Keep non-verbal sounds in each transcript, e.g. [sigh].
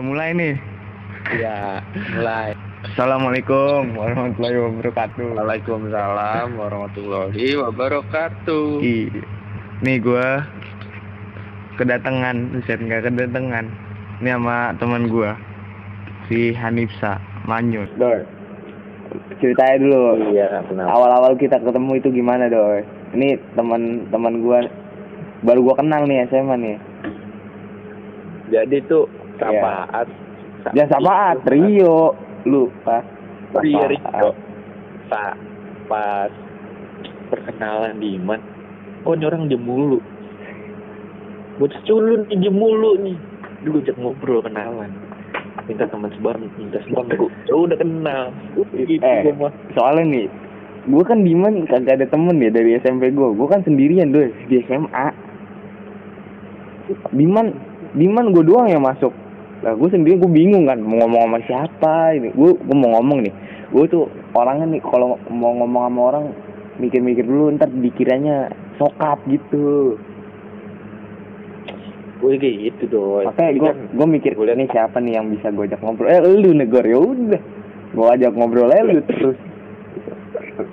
Udah mulai nih. Ya, mulai. Assalamualaikum warahmatullahi wabarakatuh. Waalaikumsalam warahmatullahi wabarakatuh. Iya. Nih gua kedatangan, buset nggak kedatangan. Ini sama teman gua si Hanifsa Manyun. Doi. Ceritain dulu. Iya, kenapa? Awal-awal kita ketemu itu gimana, Doi? Ini teman-teman gua baru gua kenal nih SMA nih. Jadi tuh. Sapaat. Ya sapaat, Rio. Lu pas pas Iya, sapaat. Rio. Pak, pas perkenalan di Iman, kok ini orang diem mulu? Bocah culun nih diem mulu nih. Dulu ajak ngobrol kenalan. Minta teman sebar, minta sebangku. Ya udah kenal. Gitu Eh. gua mah. soalnya nih gue kan Diman kagak ada temen ya dari SMP gue gue kan sendirian doy di SMA Diman Diman gue doang yang masuk lah gue sendiri gue bingung kan mau ngomong sama siapa ini. Gue gue mau ngomong nih. Gue tuh orangnya nih kalau mau ngomong sama orang mikir-mikir dulu ntar dikiranya sokap gitu. Gue kayak gitu doi. makanya Tapi gue kan gue mikir liat- nih siapa nih yang bisa gue ajak ngobrol? Eh lu negor ya udah. Gue ajak ngobrol aja lu terus.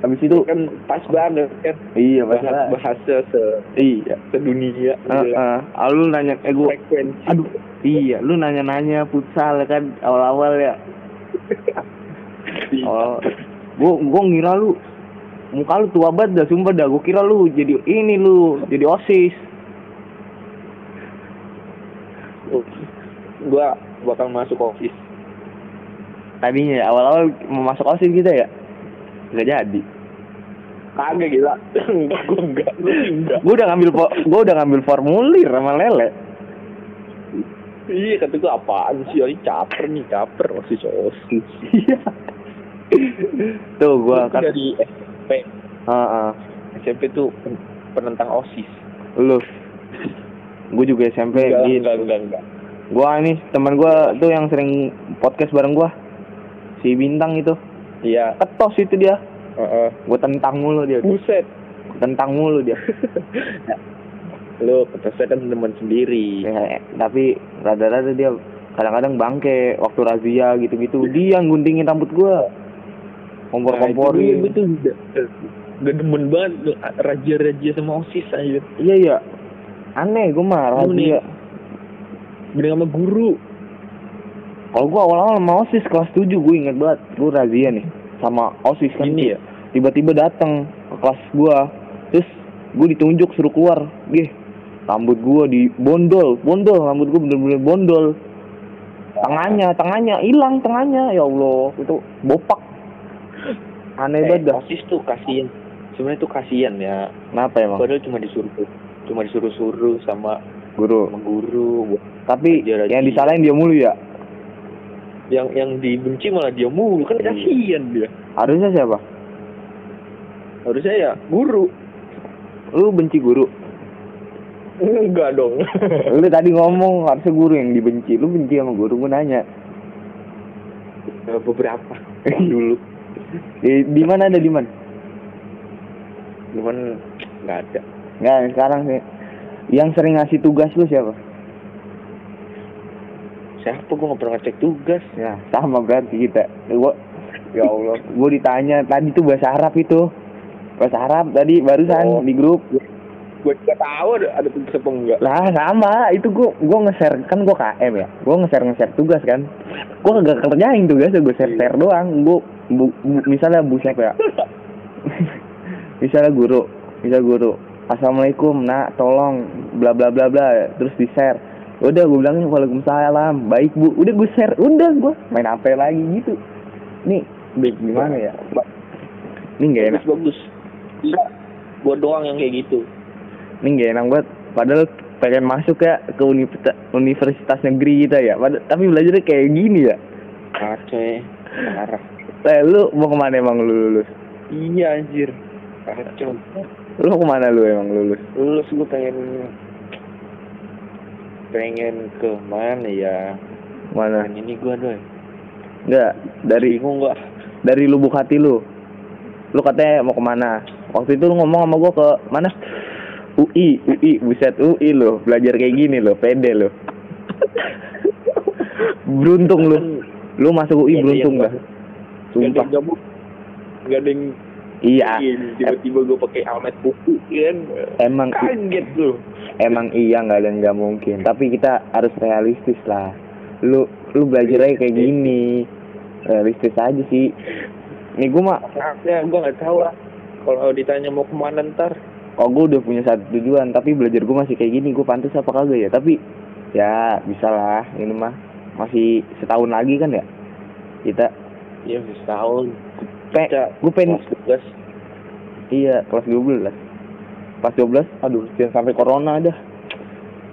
Habis itu kan pas banget kan. Iya bahasa bahasa se iya. sedunia Heeh. Ah, lu nanya eh gua frekuensi. Aduh iya lu nanya-nanya futsal kan awal-awal ya. Oh gua gua ngira lu muka lu tua banget dah sumpah dah. Gua kira lu jadi ini lu jadi osis. Gua bakal masuk office tadinya ya, awal-awal mau masuk osis kita ya? Nggak jadi. Kagak gila. [clears throat] Gua enggak gua gua udah ngambil gua udah ngambil formulir sama lele iya kata gua apaan sih ini caper nih caper masih osis iya [laughs] tuh gua Gua kan dari SMP Heeh. SMP tuh pen- penentang osis lu gua juga SMP enggak gitu enggak enggak enggak Gua ini teman gua tuh yang sering podcast bareng gua. Si Bintang itu. iya Ketos itu dia. Heeh. Gua tentang mulu dia. buset Tentang mulu dia. [laughs] lu ketesnya kan teman sendiri Ya, tapi rada-rada dia kadang-kadang bangke waktu razia gitu-gitu. Dia yang guntingin rambut gua. Nah, itu Kompor-komporin. tuh gak demen banget raja-raja sama osis aja Iya iya. Aneh gua mah razia. Bener sama guru Kalau gua awal-awal sama OSIS kelas 7 gue inget banget. Gua razia nih sama OSIS kan. Ini ya? Tiba-tiba datang ke kelas gua. Terus gue ditunjuk suruh keluar. Gih, rambut gua di bondol, bondol, rambut gua bener-bener bondol. Tengahnya, tengahnya hilang tengahnya. Ya Allah, itu bopak. Aneh Eh, banget osis tuh kasihan sebenarnya tuh kasihan ya Kenapa emang? padahal cuma disuruh cuma disuruh suruh sama Guru. sama guru Tapi Raja-raja. yang disalahin dia mulu ya. yang yang dibenci malah dia mulu kan Iya. kasihan dia Harusnya siapa? harusnya ya guru Lu benci guru. Enggak dong Lu tadi ngomong harusnya guru yang dibenci. Lu benci sama guru, gue nanya. beberapa dulu Di, di mana ada di mana? cuman nggak ada Nggak, sekarang sih. Yang sering ngasih tugas lu siapa? siapa gue nggak pernah ngecek tugas Ya, sama berarti kita. Gua ya Allah, gua ditanya tadi tuh bahasa Arab itu. Bahasa Arab tadi barusan Oh. di grup. Gue juga tahu ada, ada tugas apa enggak Lah, sama. Itu gua gua nge-share kan gua KM ya. Gua nge-share nge-share tugas kan. Gua kagak kerjain tugas, gua share-share doang. Gua bu, bu- misalnya bu siapa ya? [laughs] misalnya guru, misalnya guru. Assalamualaikum, nak, tolong bla bla bla bla, terus di-share. Udah gue bilangin waalaikumsalam, baik bu. Udah gue share, udah gue main HP lagi gitu. Nih, baik gimana ya? Ini nggak enak, bagus bagus iya gue doang yang kayak gitu ini nggak enak banget. Padahal pengen masuk ya ke universitas, universitas negeri kita ya. Padahal, tapi belajarnya kayak gini ya. ya parah Eh, lu mau ke mana emang lu lulus? iya anjir kacau Lu mau ke mana lu emang lulus? lulus gue pengen pengen ke mana ya Mana? pengen ini gue doy Enggak, dari bingung gua dari lubuk hati lu. Lu katanya mau ke mana? Waktu itu lu ngomong sama gua ke mana? UI, UI, buset UI lo, belajar kayak gini lo, pede lo. beruntung lu lu masuk UI Iya, beruntung iya, Gak ada sumpah. Gak ada yang iya tiba-tiba gue pakai helmet kuku kan. emang Kaget lu. emang iya nggak ada yang nggak mungkin tapi kita harus realistis lah lu lu belajar aja kayak gini realistis aja sih nih gue mah Ya, gue gak tahu lah. Kalau ditanya mau ke mana ntar. Oh gue udah punya satu tujuan tapi belajar gue masih kayak gini gue pantas apa kagak ya tapi ya bisa lah ini mah masih setahun lagi kan ya kita Ya, masih setahun. pe gue pengen Kelas 12. iya kelas 12 pas 12 aduh jangan sampai corona dah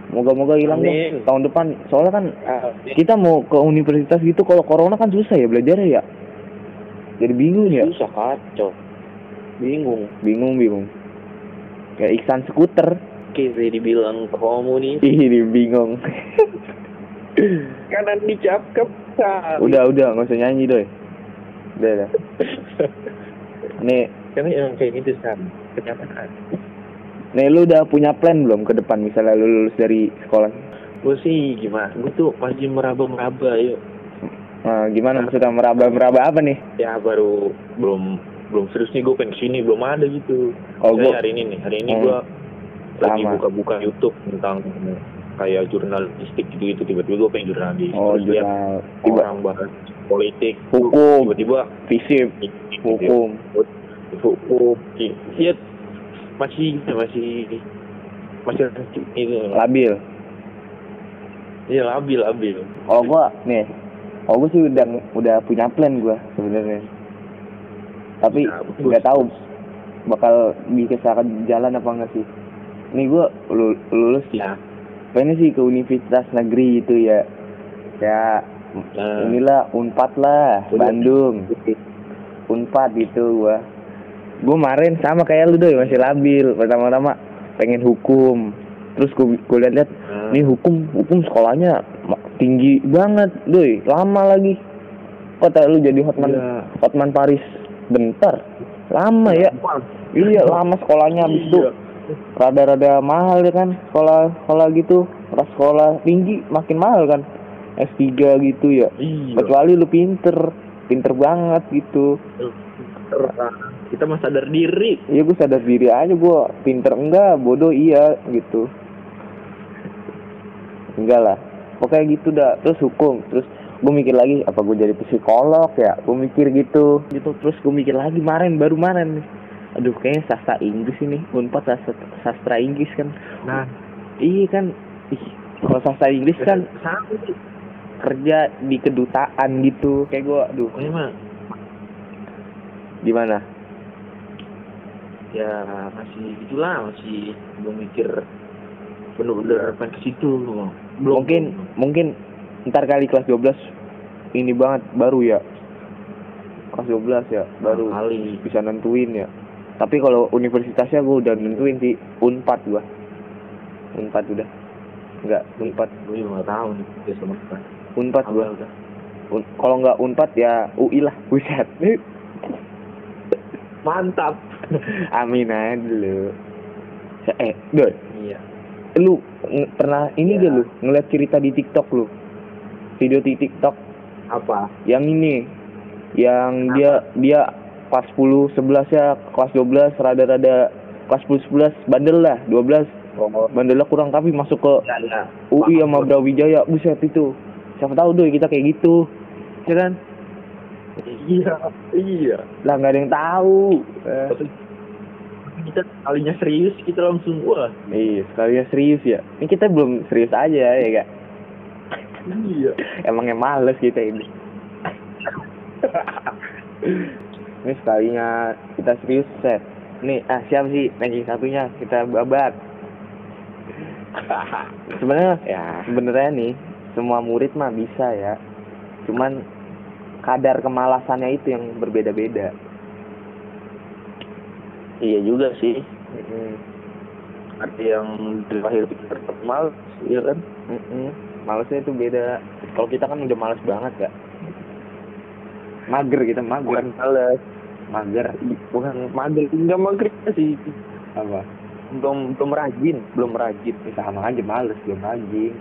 moga-moga hilang Amin. deh tahun depan soalnya kan Ah, kita mau ke universitas gitu kalau corona kan susah ya belajarnya ya jadi bingung ya susah kacau. Bingung. bingung bingung kayak Iksan skuter Kiri dibilang homo nih. ih bingung Kanan dicap ke udah udah nggak usah nyanyi doy udah udah nih Karena emang kayak gitu kan. Kenyataan. nih lu udah punya plan belum ke depan misalnya lu lulus dari sekolah Gue sih gimana? Gue tuh masih meraba-meraba yuk. nah, gimana maksudnya meraba meraba apa nih Ya baru belum belum serius nih gue pengen ke sini belum ada gitu. Oh, gua- hari ini nih hari ini Hmm. gue lagi buka-buka YouTube tentang kayak jurnalistik gitu gitu tiba-tiba gue pengen jurnalis. Oh terus lihat jurnal tiba orang bahas politik. Hukum. Tiba-tiba fisip. Hukum. hukum. Iya masih masih masih itu labil. Iya labil labil. Kalau gua nih. Kalau gua sih udah udah punya plan gua sebenarnya tapi Ya, bagus. nggak tahu bakal bisa jalan apa enggak sih. Gua lu- lulus. Ya. Pengen sih ke universitas negeri itu ya. Ya nah, inilah unpad lah Udah. Bandung. Unpad gitu gua. Gua kemarin sama kayak lu doy masih labil. Pertama-tama pengen hukum. Terus gua, gua lihat-lihat nah, ini hukum hukum sekolahnya tinggi banget doi. Lama lagi. Kata lu jadi hotman Iya. hotman Paris bentar. Lama ya. Iya lama sekolahnya habis itu. Iya. rada-rada mahal ya kan sekolah sekolah gitu. Pas sekolah tinggi makin mahal kan. S3 gitu ya. Iya. Kecuali lu pinter pinter banget gitu. Kita mah sadar diri. Iya gue sadar diri aja. Gue pinter enggak bodoh iya gitu. Enggak lah. Pokoknya gitu dah. Terus hukum terus gue mikir lagi apa gue jadi psikolog ya? Gue mikir gitu. Gitu terus gue mikir lagi kemarin baru kemarin nih. Aduh kayaknya sastra Inggris ini unpad sastra, sastra Inggris kan. Nah. Iya kan. Ih kalau sastra Inggris kan sama sih kerja di kedutaan gitu. Kayak gue aduh. Pokoknya mah gimana? Ya masih gitulah masih belum mikir bener-bener pengen ke situ belum mungkin mungkin ntar kali kelas 12 ini banget baru ya. Kelas 12 ya baru kali bisa nentuin ya. Tapi kalau universitasnya gue udah nentuin sih unpad gua. Unpad udah. Enggak unpad. Gue juga nggak tahu nih apa unpad. Gua. udah? Un- kalau nggak unpad ya UI lah buset. [laughs] Mantap. Amin aja dulu. Eh doi. Iya. Lu pernah ini Ya. gak lu ngeliat cerita di TikTok lu? Video di TikTok apa? Yang ini. Yang dia dia kelas 10 11 ya kelas 12 rada-rada kelas 10 11 bandel lah 12 oh. Bandelnya kurang tapi masuk ke ya ya UI sama Brawijaya buset itu. Siapa tahu doi kita kayak gitu. Ya kan? Iya iya. Lah nggak ada yang tahu. Eh, kita kalinya serius kita langsung wah. Iya sekalinya serius ya. Ini kita belum serius aja ya gak iya. Emangnya males kita ini? Ini sekalinya kita serius set nih ah siapa sih? Ranking satunya kita babat. Sebenarnya ya. sebenarnya nih semua murid mah bisa ya. Cuman kadar kemalasannya itu yang berbeda-beda. Iya juga sih. Mm-mm. ada yang pintar tetap males iya kan? Mm-mm. Malesnya itu beda. Kalau kita kan udah males banget ya mager kita mager. Bukan males. Mager. Bukan mager. Enggak mager sih. Apa? Belum belum rajin. Belum rajin. Ya, sama aja males. Belum rajin.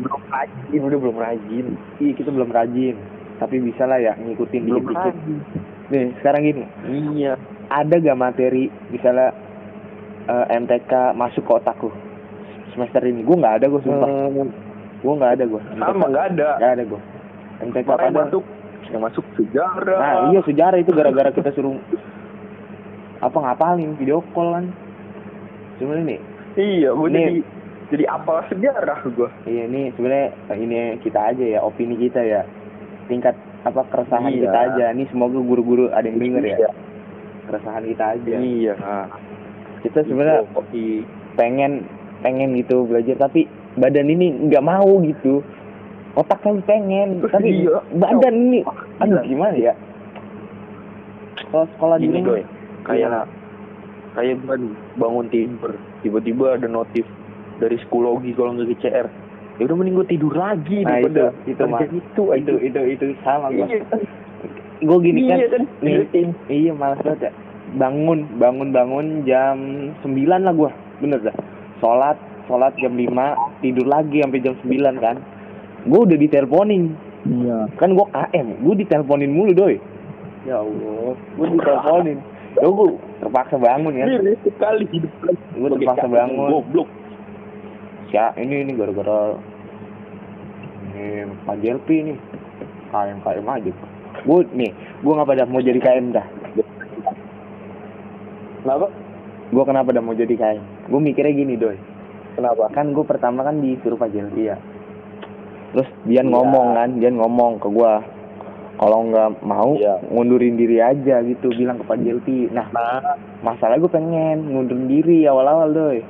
Belum rajin. Udah belum rajin. Iya kita belum rajin. Tapi bisa lah ya ngikutin belum dikit-dikit. rajin. Nih sekarang gini. Iya. Ada gak materi misalnya eh, MTK masuk ke otak lu? Semester ini. Gue nggak ada gue sumpah. Hmm, gue nggak ada gue sama nggak ada. Nggak ada gue MTK Makanya pada masuk yang masuk sejarah. Nah iya sejarah itu gara-gara kita suruh apa ngapalin video call kan. Cuma ini. Iya gue Nih. jadi jadi apa sejarah gue iya ini sebenarnya ini kita aja ya opini kita ya. Tingkat apa keresahan Iya. kita aja. Ini semoga guru-guru ada yang denger ya. Iya. keresahan kita aja. Iya. Nah, kita sebenarnya pengen pengen gitu belajar tapi badan ini nggak mau gitu. Otak kan pengen tapi Iya. badan ini aduh gimana ya? Kalau sekolah di gini rumah doy kayak kayak gue bangun tidur tiba-tiba ada notif dari psikologi kalau nggak GCR ya udah mending gue tidur lagi Nah, daripada itu, itu, Mas. kerja itu itu itu itu sama gua. Iya. Gue gini kan iya kan nih Rutin. iya malas banget ya. Bangun bangun bangun jam 9 lah gua. Bener dah. Sholat sholat jam 5 tidur lagi sampai jam 9 kan? Gue udah diteleponin. Iya. Kan gua KM gue diteleponin mulu doi. Ya Allah gue diteleponin. Ya gue terpaksa bangun Ini sekali hidup gue terpaksa bangun. goblok. Ya ini ini gara-gara ini Pak Jelpi nih KM KM aja. Gue nih gue nggak pada mau jadi KM dah. Kenapa? Gue kenapa dah mau jadi KM gue mikirnya gini doi kenapa? Kan gue pertama kan disuruh Pak Jelpi ya terus dia Iya. ngomong kan dia ngomong ke gue kalau nggak mau Iya. ngundurin diri aja gitu bilang ke Pak Jelpi nah nah. masalah gue pengen ngundurin diri awal-awal doi.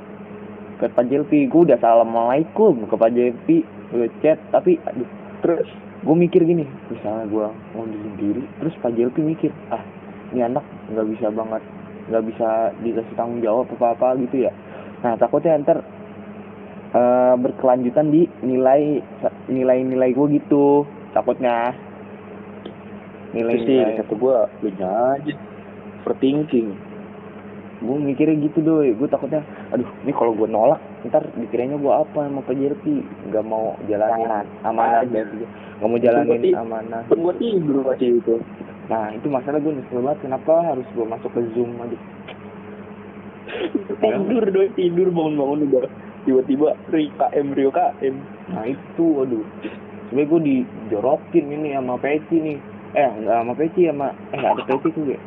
Ke Pak Jelpi gue udah assalamualaikum ke Pak Jelpi udah chat tapi aduh terus gue mikir gini misalnya gue ngundurin diri terus Pak Jelpi mikir ah ini anak nggak bisa banget nggak bisa dikasih tanggung jawab apa apa gitu ya. Nah takutnya ntar eh, berkelanjutan di nilai nilai-nilai gue gitu takutnya. Terus sih kata gue lu aja overthinking. Gue mikirnya gitu doi. Gue takutnya aduh ini kalau gue nolak ntar dikiranya gue apa sama Pak Jelpi nggak mau jalanin amanah. Ada. gitu nggak mau jalanin amanah. kan gue tidur pasti itu. Nah itu masalah gue nyesel banget. Kenapa harus gue masuk ke zoom aja? Tidur doi. Tidur bangun-bangun udah tiba-tiba KM Rio KM nah itu aduh sebenernya gue dijorokin ini sama Peci nih eh nggak sama Peci sama eh nggak ada Peci tuh gue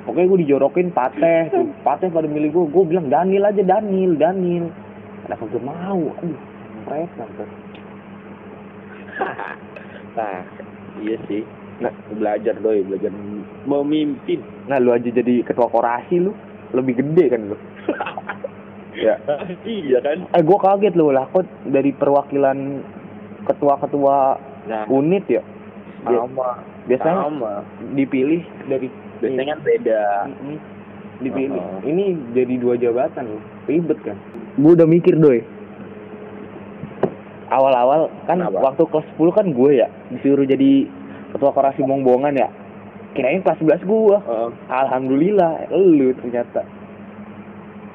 Pokoknya gue dijorokin pateh tuh. Pateh pada milih gue. Gue bilang Daniel aja Daniel, Daniel. Kenapa gue mau? Aduh, ntar. [laughs] nah iya sih nah belajar doi belajar memimpin Nah lu aja jadi ketua korasi lu. Lebih gede kan lu. [laughs] ya. [laughs] iya kan Eh gue kaget lu lah kok dari perwakilan ketua-ketua nah unit ya. Dia- sama biasanya sama dipilih dari biasanya kan beda dipilih. Oh. Ini jadi dua jabatan loh. Ribet kan. Gue udah mikir doi. Awal-awal kan Kenapa? waktu kelas 10 kan gue ya disuruh jadi ketua korasi bong-bongan ya. Kirain kelas 11 gue. Heeh. Alhamdulillah, lu ternyata.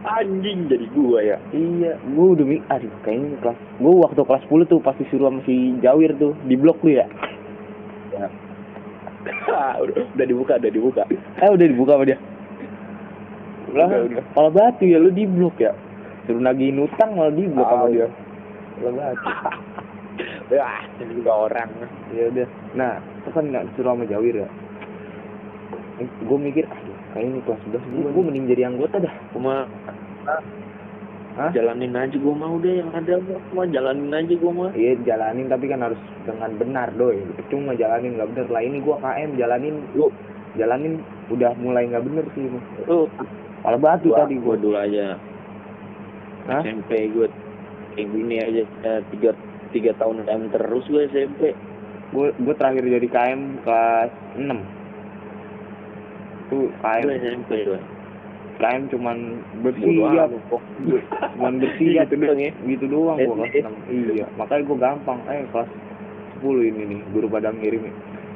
Anjing jadi gua ya Iya, gue udah mikir, aduh kayaknya kelas, gue waktu kelas 10 tuh pasti suruh sama si Jawir tuh di blok lu ya. [laughs] udah, udah dibuka udah dibuka Eh udah dibuka sama dia. Lah, kalau batu ya lu di blok ya. Suruh nagihin utang malah di blok sama Ah, dia. Kalau batu. [laughs] Wah, ini juga orang ya udah nah itu kan nggak disuruh sama Jawir ya gue mikir aduh kayak ini kelas 11 gue gue mending jadi anggota dah. Cuma Hah? jalanin aja gua mau deh yang ada cuma jalanin aja gua mah. Iya jalanin tapi kan harus dengan benar doi. Cuma jalanin nggak bener. Lah ini gue KM jalanin lu jalanin udah mulai nggak bener sih. Lu malah batu gua, tadi gue dulu aja. Hah? SMP gua kayak gini aja eh, tiga tiga tahun KM terus gua SMP gue gue terakhir jadi KM kelas 6 tuh KM gua SMP gua KM cuman Bodo bersiap amat, kok. cuman bersiap Gitu doang ya? gitu doang gua kelas 6 iya makanya gua gampang eh kelas 10 ini nih guru pada ngirim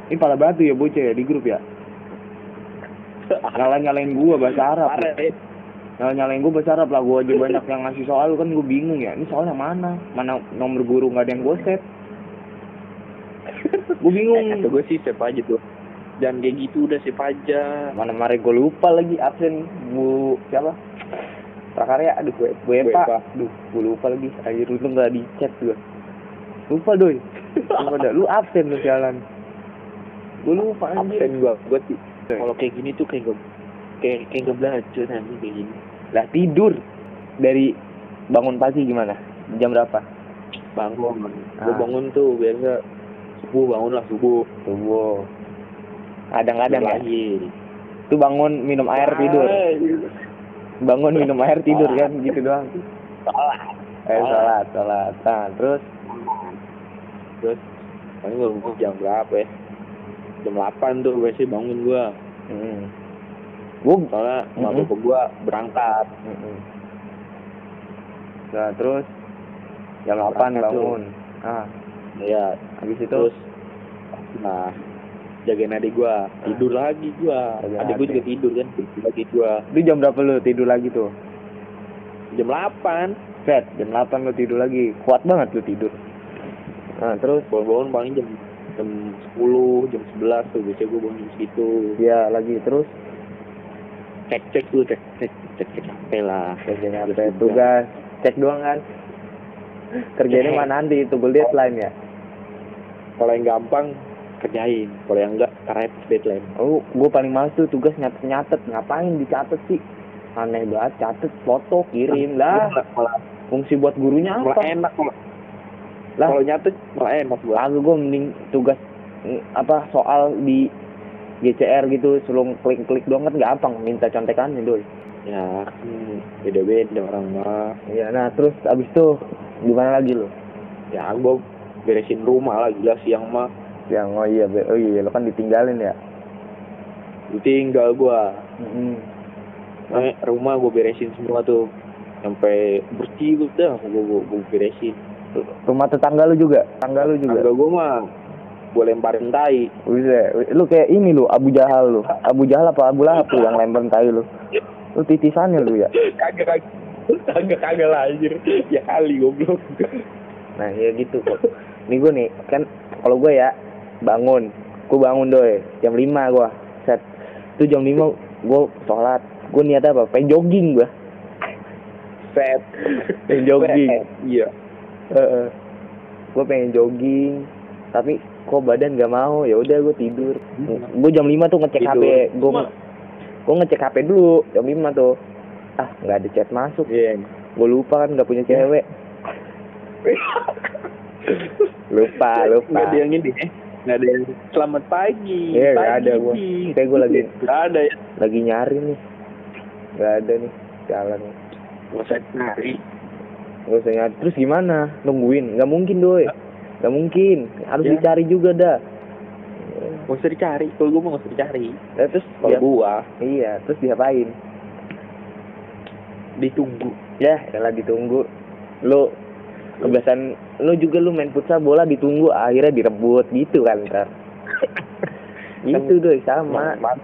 ini pala batu ya bocah ya di grup ya ngalah nyalain gua bahasa Arab eh. Nah, nyalain gue bahasa Arab lah, gue aja banyak yang ngasih soal kan gue bingung ya. Ini soalnya mana? Mana nomor guru nggak ada yang gue set? gue bingung. Kata gue sih save aja tuh. Jangan kayak gitu udah save aja. Mana mari gue lupa lagi absen bu siapa? Prakarya, aduh gue Bu Epa. Aduh, gue lupa lagi. Akhir itu nggak di chat gue. Lupa doi. Lupa dah. Lu absen lu jalan. Gue lupa anjir. Absen gue. Gue sih. Kalau kayak gini tuh kayak gak kayak kayak gak belajar nanti kayak gini. Lah tidur dari bangun pagi gimana? Jam berapa? Bangun. Ah. Gue bangun tuh biasa subuh bangun lah subuh. Subuh. Kadang-kadang ya. lagi. Itu bangun minum air tidur. Bangun minum air tidur kan gitu doang. Salah. Eh salat, salat. Nah, terus Terus paling gue bangun jam berapa ya? Jam 8 tuh biasanya bangun gue. hmm. Gue Soalnya mm bapak gue berangkat. Nah, terus jam 8 Berangkat bangun. Ah, Ya, habis itu terus nah jagain adik gua tidur lagi gua Jagain adik gua adik. juga tidur kan tidur lagi gua itu jam berapa lu tidur lagi tuh? jam 8 Set, jam 8 lu tidur lagi. Kuat banget lu tidur. Nah, terus bangun-bangun paling jam jam 10 jam 11 tuh biasanya gua bangun jam segitu ya lagi terus cek cek tuh cek cek cek cek HP lah Terus apa? juga. Tugas cek doang kan? Kerjanya Cek. mana nanti tunggu deadline ya? kalau yang gampang kerjain kalau yang enggak karena deadline Oh, gue paling males tuh tugas nyatet-nyatet. Ngapain dicatet sih? Aneh banget, catet foto, kirim lah. malah malah, Fungsi buat gurunya malah apa? enak malah Lah. kalau nyatet malah enak gua Lalu gue mending tugas mm, apa soal di GCR gitu, suruh klik-klik doang kan gampang minta contekannya doi. ya hmm, beda-beda orang mah Iya, nah terus abis itu gimana lagi lo? ya gua beresin rumah lah gila siang mah Yang oh iya, be- oh iya, lo kan ditinggalin ya. tinggal gua Mm-mm. Eh, rumah gue beresin semua tuh sampai bersih gue dah gue gue, gue beresin Rumah tetangga lu juga, tetangga lu juga. Tangga gue mah gue lemparin tai Bisa, lu kayak ini lu, Abu Jahal lu. Abu Jahal apa Abu Lahab lu yang lempar tai lu. Lu titisannya lu ya. kagak kagak kagak kagak lah anjir ya kali goblok Nah, ya gitu kok. Nih gue nih, kan kalau gue ya bangun, gue bangun doi jam 5 gue set. Itu jam 5 gue sholat, gue niat apa? Pengen jogging gue. set Pengen jogging. iya gue pengen jogging, tapi kok badan gak mau. Ya udah gue tidur. Gue jam 5 tuh ngecek Tidur. HP. Gue gue ngecek HP dulu jam 5 tuh. Ah, nggak ada chat masuk. iya Gue lupa kan nggak punya cewek. [laughs] lupa, lupa. nggak ada yang ini eh nggak ada yang selamat pagi Iya, nggak pagi ada nih. Kayak gua lagi nggak ada ya lagi nyari nih. Gak ada nih jalan. nggak usah nyari Gak usah nyari. Terus gimana? Nungguin? Gak mungkin doi. Gak mungkin. Harus Ya. dicari juga dah. nggak usah dicari kalau gue mau nggak usah dicari Eh, terus kalau dia, gua iya, terus diapain? ditunggu Ya, elah ditunggu. Lu kebiasaan lu juga lu main futsal bola ditunggu akhirnya direbut gitu kan ntar. gitu [laughs] doi sama. emang,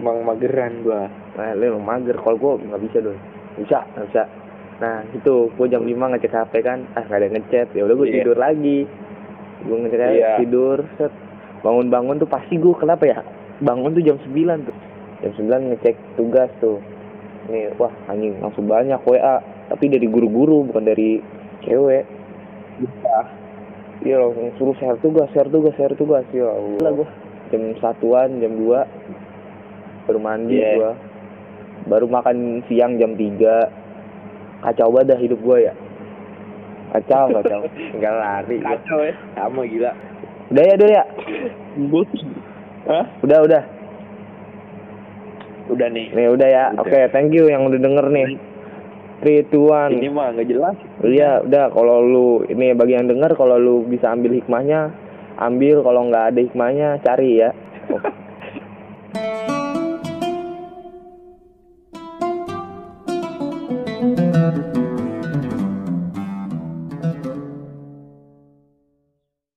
emang mageran gua Nah, lu emang mager. Kalau gua nggak bisa doi. Bisa, nggak bisa. Nah, itu gua jam 5 ngecek HP kan. Ah, nggak ada ngechat. Ya udah gua Iya. tidur lagi. Gua ngecek Iya. tidur, set. Bangun-bangun tuh pasti gua kenapa ya? Bangun tuh jam 9 tuh. Jam 9 ngecek tugas tuh. Nih, wah anjing langsung banyak WA. Tapi dari guru-guru bukan dari cewek. Bisa Iya langsung suruh share tugas, share tugas, share tugas. Ya Allah gua jam satuan, jam 2 baru mandi Iya. gua. Baru makan siang jam 3. Kacau banget dah hidup gua ya. Kacau, kacau. [laughs] Tinggal lari. kacau ya sama gila Udah ya, udah ya. but Hah? Udah, udah. udah nih Nih, udah ya. Oke, thank you yang udah denger nih. 3 2 ini 1. mah nggak jelas Iya, udah kalau lu ini bagi yang denger kalau lu bisa ambil hikmahnya, ambil kalau nggak ada hikmahnya cari ya. [laughs]